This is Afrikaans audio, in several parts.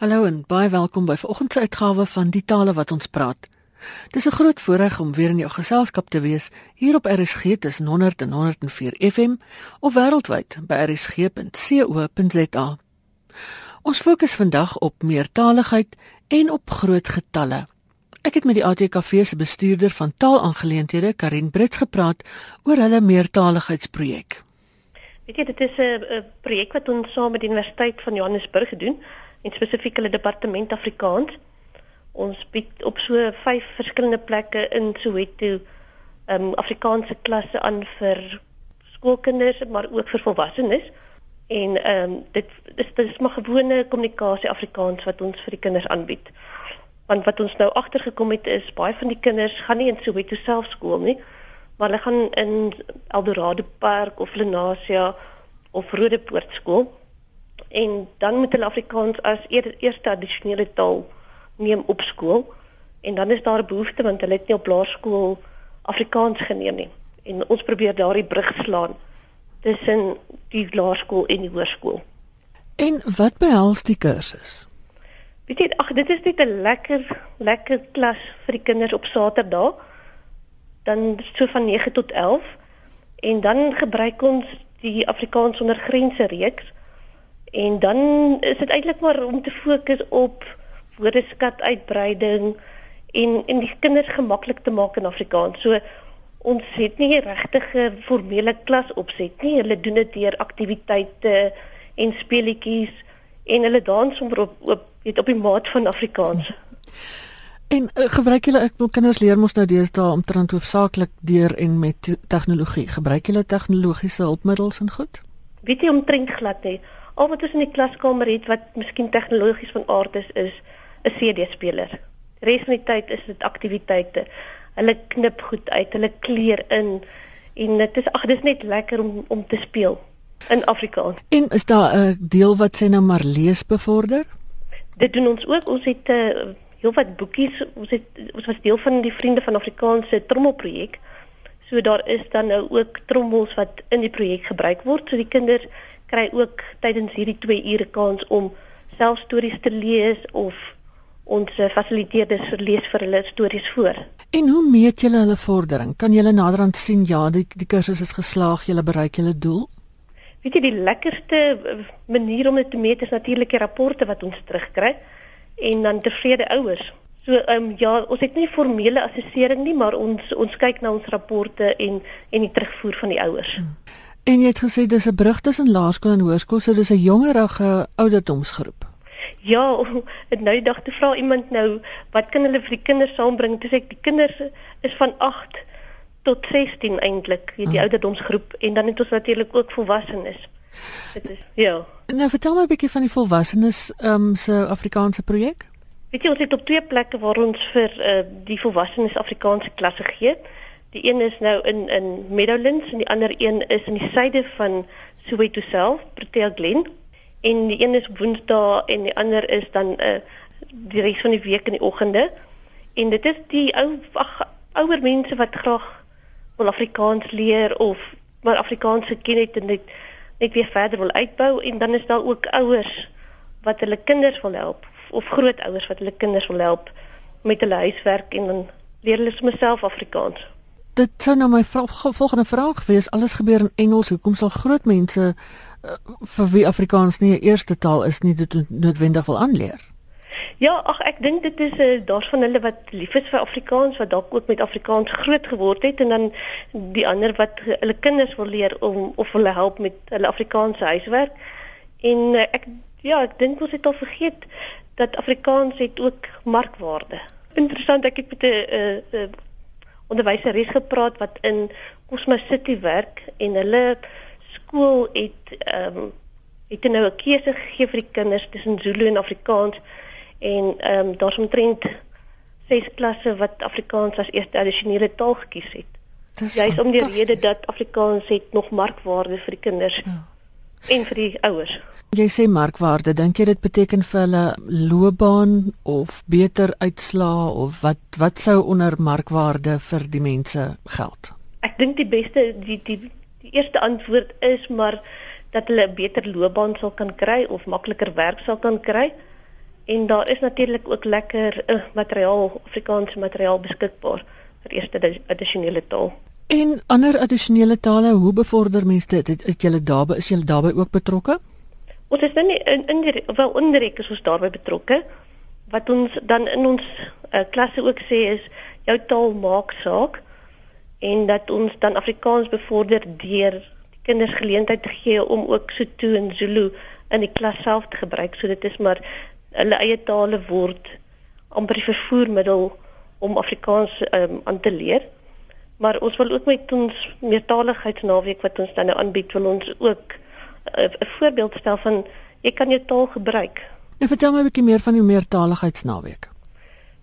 Hallo en baie welkom by vanoggend se uitgawe van Die Tale wat ons praat. Dis 'n groot voorreg om weer in jou geselskap te wees hier op RSG tussen 100 en 104 FM of wêreldwyd by rsg.co.za. Ons fokus vandag op meertaligheid en op groot getalle. Ek het met die ATKV se bestuurder van taalaangeleenthede, Karin Brits, gepraat oor hulle meertaligheidsprojek. Weet jy, dit is 'n projek wat ons saam met die Universiteit van Johannesburg gedoen het en spesifiek hulle departement Afrikaans. Ons bied op so vyf verskillende plekke in Soweto ehm um, Afrikaanse klasse aan vir skoolkinders maar ook vir volwassenes. En ehm um, dit is dis maar gewone kommunikasie Afrikaans wat ons vir die kinders aanbied. Want wat ons nou agtergekom het is baie van die kinders gaan nie in Soweto self skool nie, maar hulle gaan in Eldorado Park of Lenasia of Rodepoort skool en dan moet hulle Afrikaans as eerste addisionele taal neem op skool en dan is daar 'n behoefte want hulle het nie op laerskool Afrikaans geneem nie en ons probeer daardie brug slaan tussen die laerskool en die hoërskool. En wat behels die kursus? Weet jy, ag dit is net 'n lekker lekker klas vir die kinders op Saterdag. Dan so van 9 tot 11 en dan gebruik ons die Afrikaans sonder grense reeks En dan is dit eintlik maar om te fokus op woordeskat uitbreiding en en die kinders gemaklik te maak in Afrikaans. So ons het nie 'n regtige formele klas opset nie. Hulle doen dit deur aktiwiteite en speletjies en hulle dans sommer op op weet op die maat van Afrikaans. En uh, gebruik julle ek wil kinders leer mos nou deesdae omtrent hoofsaaklik deur en met tegnologie. Gebruik julle tegnologiese hulpmiddels en goed? Weet jy omtrent glad nie al wat ons in die klaskamer het wat miskien tegnologies van aard is is 'n CD-speler. Res van die tyd is dit aktiwiteite. Hulle knip goed uit, hulle kleur in en dit is ag dis net lekker om om te speel in Afrikaans. En is daar 'n deel wat sê nou maar lees bevorder? Dit doen ons ook. Ons het 'n uh, eh, heel wat boekies. Ons het ons was deel van die Vriende van Afrikaans se trommelprojek. So daar is dan nou ook trommels wat in die projek gebruik word. So die kinders kry ook tydens hierdie 2 ure kans om self stories te lees of ons fasiliteerders verlees vir hulle stories voor. En hoe meet julle hulle vordering? Kan julle naderhand sien ja, die die kursus is geslaag, julle bereik julle doel? Weet jy die lekkerste manier om dit te meet is natuurlik die rapporte wat ons terugkry en dan tevrede ouers. So ehm um, ja, ons het nie formele assessering nie, maar ons ons kyk na ons rapporte en en die terugvoer van die ouers. Hmm. En jy het gesê dis 'n brug tussen laerskool en hoërskool, so dis 'n jongerige ouderdomsgroep. Ja, en nou die dag te vra iemand nou, wat kan hulle vir die kinders saambring? Dis ek die kinders is van 8 tot 16 eintlik, hierdie hmm. ouderdomsgroep en dan het ons natuurlik ook volwassenes. Dit is ja. Nou vertel my 'n bietjie van die volwassenes ehm um, se Afrikaanse projek. Weet jy ons het op twee plekke waar ons vir uh, die volwassenes Afrikaanse klasse gee. Die een is nou in in Meadowlands en die ander een is in die suide van Soweto self, Protea Glen. En die een is Woensdae en die ander is dan 'n uh, eh, die res van die week in die oggende. En dit is die ou ag ouer mense wat graag wil Afrikaans leer of maar Afrikaans geken het en net net weer verder wil uitbou en dan is daar ook ouers wat hulle kinders wil help of grootouers wat hulle kinders wil help met hulle huiswerk en dan leer hulle self Afrikaans dit sou nou my volgende vraag wees. Alles gebeur in Engels. Hoekom sal groot mense uh, vir wie Afrikaans nie 'n eerste taal is nie dit noodwendig wil aanleer? Ja, ag ek dink dit is uh, daar's van hulle wat lief is vir Afrikaans wat dalk ook met Afrikaans groot geword het en dan die ander wat hulle kinders wil leer om of hulle help met hulle Afrikaanse huiswerk. En uh, ek ja, ek dink ons het al vergeet dat Afrikaans het ook markwaarde. Interessant, ek het met 'n uh, uh, onderwyseres gepraat wat in Cosmos City werk en hulle skool het ehm um, het nou 'n keuse gegee vir die kinders tussen Zulu en Afrikaans en ehm um, daar's omtrent ses klasse wat Afrikaans as eerste addisionele taal gekies het. Jy's om die rede dat Afrikaans het nog markwaarde vir die kinders ja. en vir die ouers. Jy sê markwaarde, dink jy dit beteken vir hulle loopbaan of beter uitslaa of wat wat sou onder markwaarde vir die mense geld? Ek dink die beste die die die eerste antwoord is maar dat hulle 'n beter loopbaan sal kan kry of makliker werk sal kan kry. En daar is natuurlik ook lekker uh, materiaal, Afrikaanse materiaal beskikbaar vir eerste addisionele taal. En ander addisionele tale, hoe bevorder mense dit? Het julle daarbey is julle daarbey ook betrokke? Ons is dan nie in in wel indirek is ons daarbey betrokke. Wat ons dan in ons uh, klasse ook sê is jou taal maak saak en dat ons dan Afrikaans bevorder deur die kinders geleentheid te gee om ook Sotho en Zulu in die klas self te gebruik. So dit is maar hulle eie tale word amper die vervoermiddel om Afrikaans um, aan te leer. Maar ons wil ook met ons meertaligheidsnaweek wat ons dan nou aanbied, wil ons ook 'n voorbeeld stel van jy kan jou taal gebruik. Nou vertel my 'n bietjie meer van die meertaligheidsnaweek.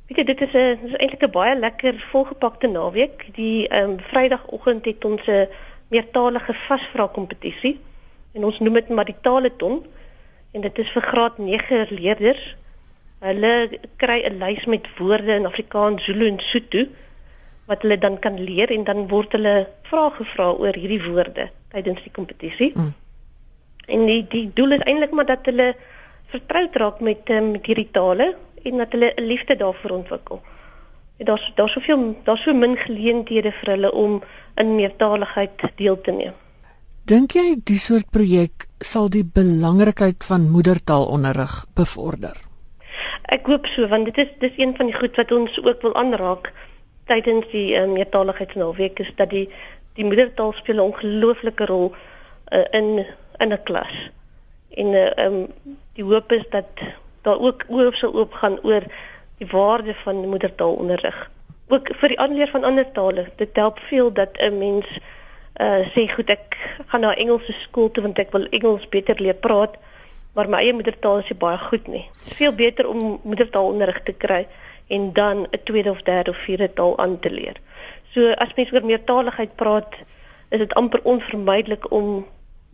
Weet jy, dit is 'n dis eintlik 'n baie lekker volgepakte naweek. Die ehm um, Vrydagoggend het ons 'n meertalige vasvra kompetisie en ons noem dit maar die taleton en dit is vir graad 9 leerders. Hulle kry 'n lys met woorde in Afrikaans, Zulu en Sotho wat hulle dan kan leer en dan word hulle vrae gevra oor hierdie woorde tydens die kompetisie. Mm. En die die doel is eintlik maar dat hulle vertroud raak met um, met hierdie tale en dat hulle 'n liefde daarvoor ontwikkel. Daar's daar's soveel daar's so min geleenthede vir hulle om in meertaligheid deel te neem. Dink jy die soort projek sal die belangrikheid van moedertaalonderrig bevorder? Ek hoop so want dit is dis een van die goed wat ons ook wil aanraak tydens die um, meertaligheidsnaweek is dat die die moedertaal speel 'n ongelooflike rol uh, in in 'n klas. En uh, um, die hoop is dat daar ook oop sal oopgaan oor die waarde van moedertaalonderrig. Ook vir die aanleer van ander tale. Dit help veel dat 'n mens uh sê goed ek gaan na Engelse skool toe want ek wil Engels beter leer praat maar my eie moedertaal is baie goed nie. Veel beter om moedertaalonderrig te kry en dan 'n tweede of derde of vierde taal aan te leer. So as mens oor meertaligheid praat, is dit amper onvermydelik om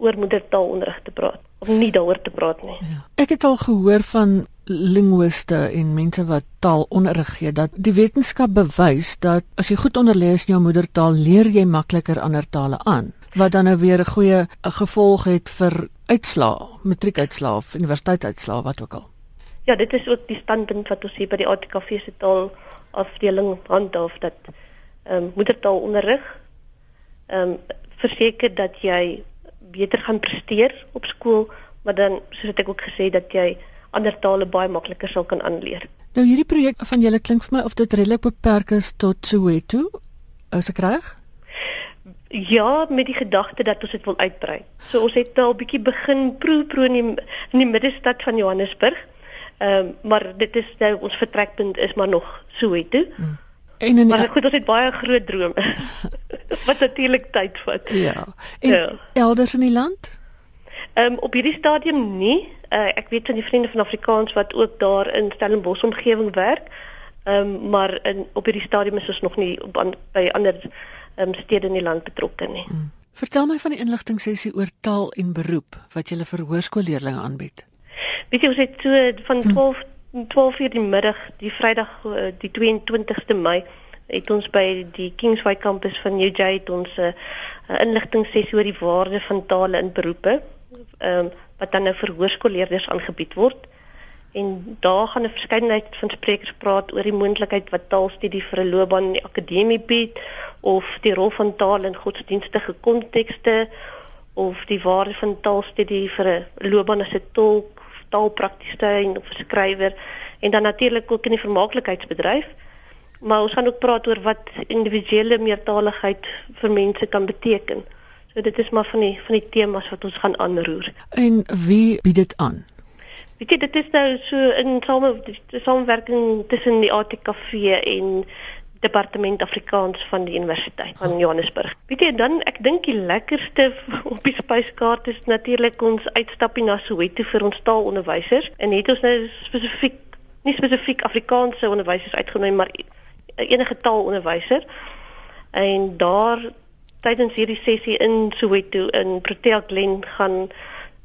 oor moedertaalonderrig te praat of nie daaroor te praat nie. Ja. Ek het al gehoor van linguiste en mense wat taalonderrig gee dat die wetenskap bewys dat as jy goed onderlees in jou moedertaal leer jy makliker ander tale aan wat dan nou weer 'n goeie gevolg het vir uitslae, matriekuitslae of universiteitsuitslae wat ook al. Ja, dit is ook die standpunt wat ons hier by die ATKV se taal afdeling handhaaf dat ehm um, moedertaalonderrig ehm um, verseker dat jy beter gaan presteer op skool, maar dan soos ek ook gesê dat jy ander tale baie makliker sal kan aanleer. Nou hierdie projek van julle klink vir my of dit redelik beperk is tot Soweto. Is ek reg? Ja, met die gedagte dat ons dit wil uitbrei. So ons het al bietjie begin proe proe in die, in die middestad van Johannesburg. Ehm um, maar dit is nou ons vertrekpunt is maar nog Soweto. Hmm. En in Maar goed, ons het baie groot drome. wat natuurlik tyd vat. Ja. En ja. elders in die land? Ehm um, op hierdie stadium nie. Uh, ek weet van die vriende van Afrikaans wat ook daar in Stellenbosch omgewing werk. Ehm um, maar in op hierdie stadium is ons nog nie op an, by ander ehm um, stede in die land betrokke nie. Hmm. Vertel my van die inligting sessie oor taal en beroep wat jy vir hoërskoolleerders aanbied. Weet jy ons het so van 12 hmm. 12 uur die middag die Vrydag eh, die 22ste Mei het ons by die Kingsway kampus van New Jay ons 'n uh, inligting sessie oor die waarde van tale in beroepe um, wat dan nou vir hoërskoolleerders aangebied word. En daar gaan 'n verskeidenheid van sprekers praat oor die moontlikheid wat taalstudie vir 'n loopbaan in die akademie bied of die rol van taal in godsdienstige kontekste of die waarde van taalstudie vir 'n loopbaan as 'n tolk, taalpraktisyn of skrywer en dan natuurlik ook in die vermaaklikheidsbedryf. Maar ons gaan ook praat oor wat individuele meertaligheid vir mense kan beteken. So dit is maar van die van die temas wat ons gaan aanroer. En wie bied dit aan? Weet jy dit is nou so in same samewerking tussen die ATKV en departement Afrikaans van die Universiteit van Johannesburg. Weet jy dan ek dink die lekkerste op die spyskaart is natuurlik ons uitstappie na Soweto vir ons taalonderwysers. En het ons nou spesifiek nie spesifiek Afrikaanse onderwysers uitgenooi maar enige taalonderwyser. En daar tydens hierdie sessie in Soweto in Protea Glen gaan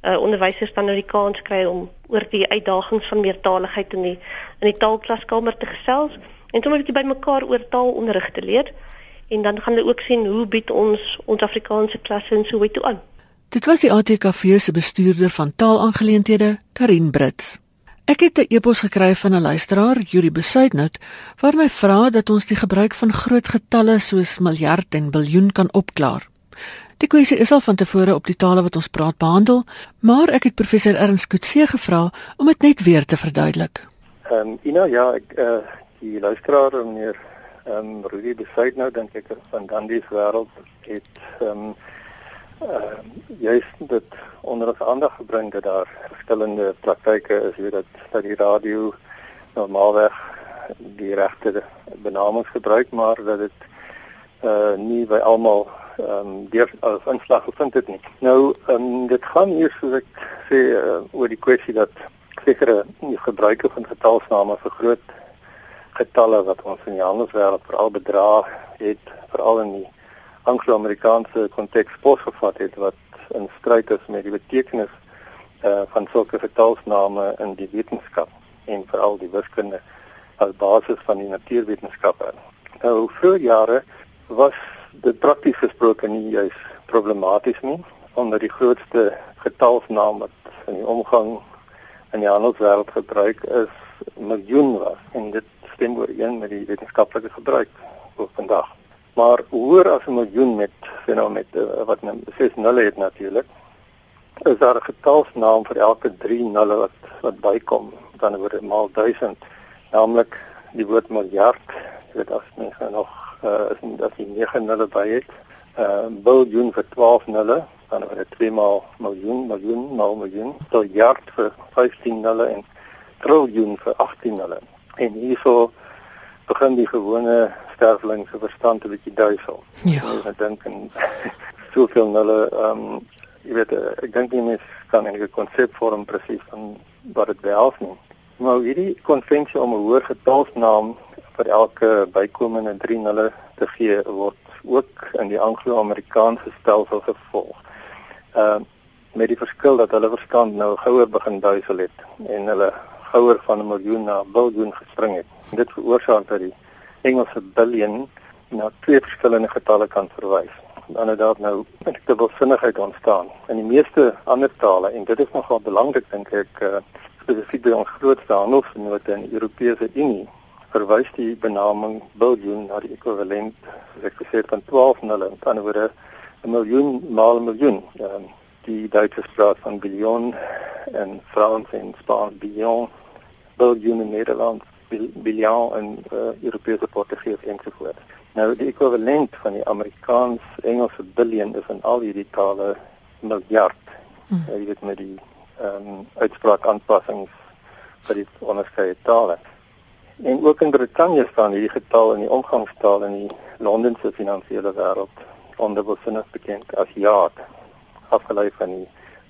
uh, onderwysers dan nou die kans kry om oor die uitdagings van meertaligheid in die in die taalklaskamer te gesels en sommer 'n bietjie bymekaar oor taalonderrig te leer en dan gaan hulle ook sien hoe bied ons ons Afrikaanse klasse in Soweto aan. Dit was die ATKV se bestuurder van taalaangeleenthede, Karin Brits. Ek het 'n e-pos gekry van 'n luisteraar, Yuri Besuidnout, waarin hy vra dat ons die gebruik van groot getalle soos miljard en biljoen kan opklaar. Die kwessie is al van tevore op die tale wat ons praat behandel, maar ek het professor Ernst Kutse gevra om dit net weer te verduidelik. Ehm um, Ina, ja, ek eh uh, die luisteraar meneer ehm um, Rudy Besuidnout dink ek van Dandies wêreld het ehm um, uh, juist dit onder ons aandag gebring dat daar verskillende praktyke is hoe dat dat die radio normaalweg die regte benamings gebruik maar dat dit uh nie by almal ehm um, deur as inslag gevind het nie. Nou ehm um, dit gaan hier soos ek sê uh, oor die kwessie dat sekere gebruike van getalsname vir groot getalle wat ons in die handelswêreld veral bedra het veral in die Anglo-Amerikaanse konteks posgevat het wat in stryd is met die betekenis uh, van sulke getalsname in die wetenskap en veral die wiskunde as basis van die natuurwetenskappe. Nou vir jare was dit prakties gesproke nie juis problematies nie omdat die grootste getalsnaam wat in die omgang in die handelswêreld gebruik is miljoen was en dit stem ooreen met die wetenskaplike gebruik op vandag. Maar hoër as 'n miljoen met nou met uh, wat nou 6 nulle het natuurlik is daar 'n getalsnaam vir elke 3 nulle wat wat bykom. Dan oor maal 1000 naamlik die woord miljard jy weet as mens nou nog uh, is dat jy 9 nulle by het 'n uh, biljoen vir 12 nulle dan oor 2 maal miljoen miljoen maal miljoen miljard vir 15 nulle en triljoen vir 18 nulle en hierso begin die gewone sterveling se verstand 'n bietjie duisel. Ja. Ek dink en soveel hulle ehm um, jy weet eh, ek dink nie mens kan 'n konsep vorm presies van wat dit behels nie. Maar hierdie konvensie om 'n hoër getalsnaam vir elke bykomende 3 nulle te gee word ook in die Anglo-Amerikaanse stelsel gevolg. Ehm uh, met die verskil dat hulle verstand nou gouer begin duisel het en hulle gouer van 'n miljoen na 'n biljoen gespring het. Dit veroorsaak dat die Engelse billion na twee verskillende getalle kan verwys. Daar nou 'n dubbelsinnigheid ontstaan. In die meeste ander tale en dit is nogal belangrik dink ek uh, spesifiek by ons grootste handelsvennote in die Europese Unie verwys die benaming biljoen na die ekwivalent soos ek gesê het van 12 nulle. Met ander woorde 'n miljoen maal 'n miljoen. Uh, die Duitsers praat van biljoen en Frans en Spaans biljoen. Biljoen in Nederland biljoen in uh, Europese Portugees ensovoorts. Nou die ekwivalent van die Amerikaans-Engelse biljoen is in al hierdie tale miljard. Hmm. Uh, jy weet met die ehm um, uitspraak aanpassings vir die onderskeie tale. En ook in Brittanje staan hierdie getal in die omgangstaal in die Londense finansiële wêreld onder besinnig bekend as jaard afgelei van die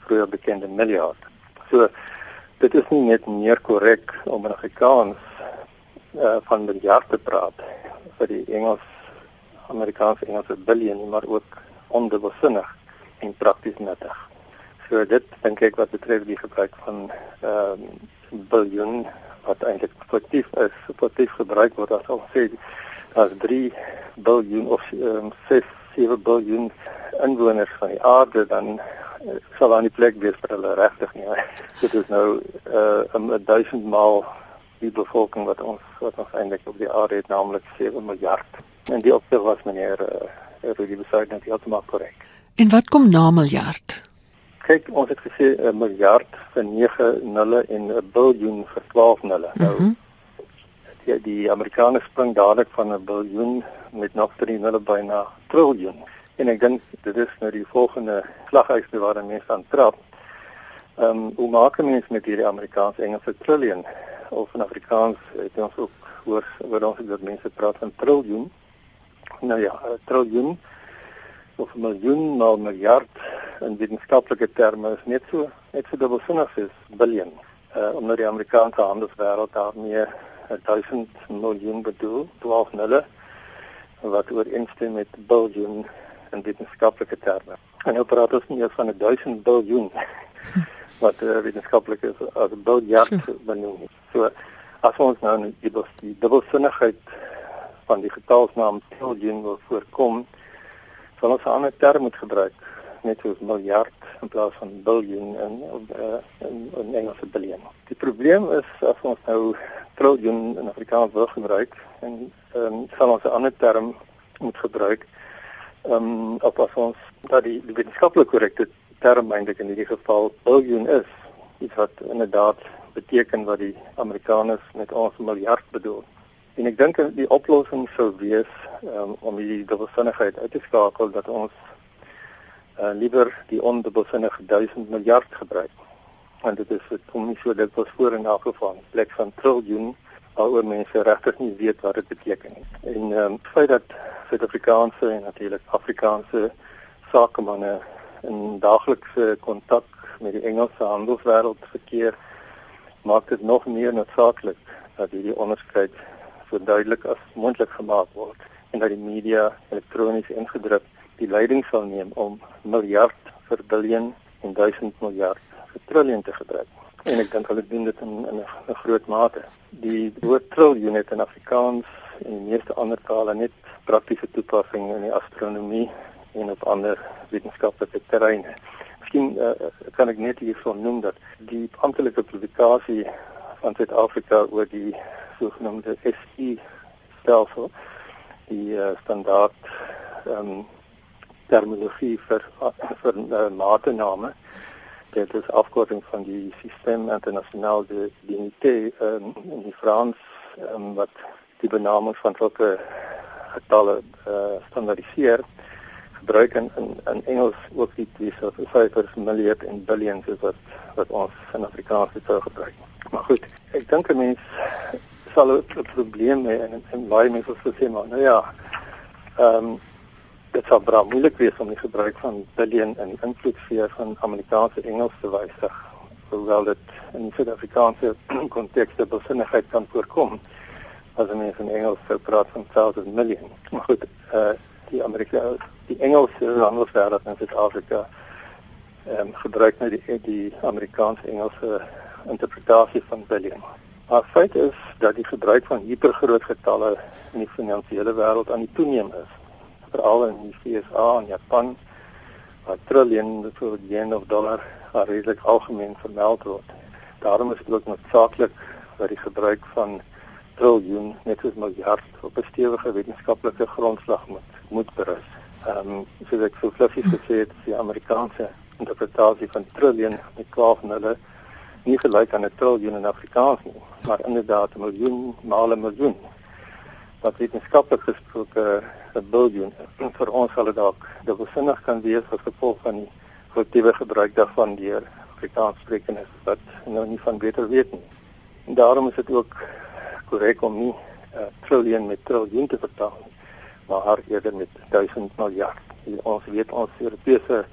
vroeër bekende miljard. So dit is nie net meer korrek om in Afrikaans uh, van miljard te praat vir die Engels Amerikaanse Engelse biljoen maar ook ondubbelsinnig en prakties nuttig. So dit dink ek wat betref die gebruik van ehm um, biljoen wat eintlik effektief is, effektief gebruik word as ons sê as 3 biljoen of um, 6 7 biljoen inwoners van die aarde dan uh, sal aan die plek wees vir hulle regtig nie. Dit is nou uh, 'n 1000 maal die bevolking wat ons wat ons eintlik op die aarde het naamlik 7 miljard. En die opsig was meneer uh, Rudy besluit net heeltemal korrek. En wat kom na miljard? Kyk, ons het gesê 'n miljard vir 9 nulle en 'n biljoen vir 12 nulle. Mm -hmm. Nou mhm. Die, die Amerikaners spring dadelik van 'n biljoen met nog 3 nulle by na triljoen. En ek dink dit is nou die volgende slaghuis waar mense aan trap. Ehm um, hoe maak 'n mens met hierdie Amerikaanse Engelse triljoen? of in Afrikaans het ons ook hoor oor ons dat mense praat van triljoen. Nou ja, triljoen of miljoen maal miljard in wetenskaplike terme is net so net so dubbelsinnig as biljoen. Uh omdat die Amerikaanse handelswêreld daarmee 1000 miljoen bedoel, 12 nulle wat ooreenstem met biljoen in wetenskaplike terme. En nou praat ons nie van 1000 biljoen wat uh, wetenskaplik is as biljart benoem. So as ons nou die, die dubbelsinnigheid van die getalsnaam triljoen wil voorkom, sal ons 'n ander term moet gebruik, net soos miljard in plaas van biljoen in uh, in, in Engelse biljoen. Die probleem is as ons nou triljoen in Afrikaans wil gebruik en um, sal ons 'n ander term moet gebruik. Ehm um, op as ons dat die, die wetenskaplik korrekte term eintlik in hierdie geval biljoen is, iets wat inderdaad beteken wat die Amerikaners met ons miljard bedoel. En ek dink die oplossing sou wees um, om die dubbelsinnigheid uit te skakel dat ons uh, liewer die ondubbelsinnige 1000 miljard gebruik. Want dit is dit kom nie so dit was voor in elk geval in plek van triljoen waaroor mense regtig nie weet wat dit beteken nie. En ehm um, feit dat Suid-Afrikaanse en natuurlik Afrikaanse sakemanne in daaglikse kontak met die Engelse handelswêreld verkeer maak dit nog meer noodsaaklik dat hierdie onderskeid so duidelik as moontlik gemaak word en dat die media elektronies ingedruk die leiding sal neem om miljard vir biljoen en duisend miljard triljoen te gebruik. En ek dink hulle doen dit in in 'n groot mate. Die woord triljoen het in Afrikaans en in meeste ander tale net praktiese toepassing in die astronomie en op ander wetenskaplike terreine. Miskien uh, kan ek net hiervan noem dat die amptelike publikasie van Suid-Afrika oor die sogenaamde SI stelsel, die uh, standaard um, terminologie vir vir uh, matename, dit is afkorting van die Système International de l'Unité um, in die Frans um, wat die benaming van sulke getalle uh, standaardiseer gebruik in in, in Engels ook die twee syfers miljard en billion soos wat wat ons in Afrikaans het gebruik. Maar goed, ek dink 'n mens sal 'n probleem hê en en baie mense sal sê maar nou ja, ehm um, dit sal baie moeilik wees om die gebruik van billion in invloedsfeer van Amerikaanse Engels te wysig, hoewel dit in Suid-Afrikaanse kontekste besinnigheid kan voorkom as 'n mens in Engels sou praat van thousands million. Maar goed, uh, die Amerika die Engelse handelswêreld in Suid-Afrika ehm um, gebruik nou die die Amerikaanse Engelse interpretasie van billion. Maar feit is dat die gebruik van hipergroot getalle in die finansiële wêreld aan die toeneem is. Veral in die VSA en Japan waar triljoen vir yen of dollar redelik algemeen vermeld word. Daarom is dit ook noodsaaklik dat die gebruik van triljoen net soos miljard op 'n stewige wetenskaplike grondslag moet moet berus. Ehm um, soos ek so fluffy gesê het, die Amerikaanse interpretasie van triljoen met 12 nulle nie gelyk aan 'n triljoen in Afrikaans nie, maar inderdaad 'n miljoen maal 'n miljoen. Wat wetenskaplik gesproke 'n biljoen en vir ons sal dit dalk dubbelsinnig kan wees as gevolg van die kollektiewe gebruik daarvan deur Afrikaanssprekendes wat nou nie van beter weet nie. En daarom is dit ook korrek om nie uh, triljoen met triljoen te vertaal nie, maar eerder met 1000 miljard. En ons weet ons Europese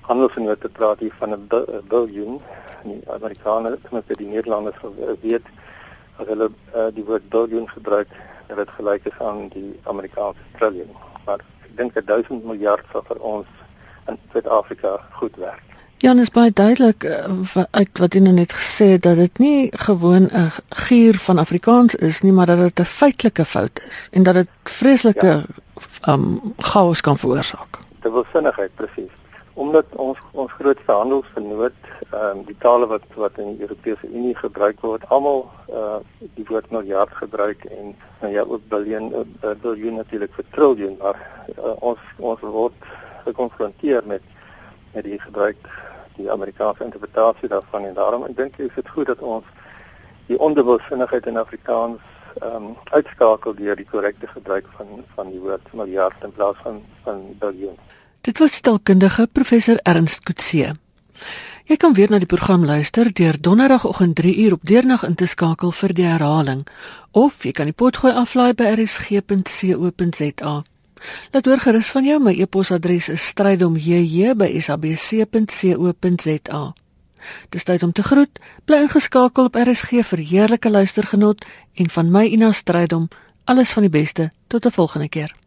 handelsvennote praat hier van 'n biljoen. Die Amerikaners, met die Nederlanders weet as hulle uh, die woord biljoen gebruik, dat dit gelyk is aan die Amerikaanse triljoen. Maar ek dink 1000 miljard sal vir ons in Suid-Afrika goed werk. Jan is baie duidelik uh, uit wat jy nou net gesê het dat dit nie gewoon 'n gier van Afrikaans is nie, maar dat dit 'n feitelike fout is en dat dit vreeslike ja. um chaos kan veroorsaak. Dit wil sinnigheid presies. Omdat ons ons grootste handelsvernoot, um die tale wat wat in die Europese Unie gebruik word, almal uh die woord miljard gebruik en nou ja ook biljoen uh, biljoen natuurlik vir triljoen, maar uh, ons ons word gekonfronteer met met die gebruik die Amerikaanse interpretasie daarvan en daarom ek dink is dit goed dat ons die ondubbelsinnigheid in Afrikaans ehm um, uitskakel deur die korrekte gebruik van van die woord miljard in plaas van van biljoen. Dit was stelkundige professor Ernst Kutse. Jy kan weer na die program luister deur donderdagoggend 3 uur op deurnag in te skakel vir die herhaling of jy kan die potgooi aflaai by rsg.co.za. Laat hoor gerus van jou. My e-posadres is strydomjj@sabc.co.za. Dis tyd om te groet. Bly ingeskakel op RSG vir heerlike luistergenot en van my Ina Strydom alles van die beste. Tot 'n volgende keer.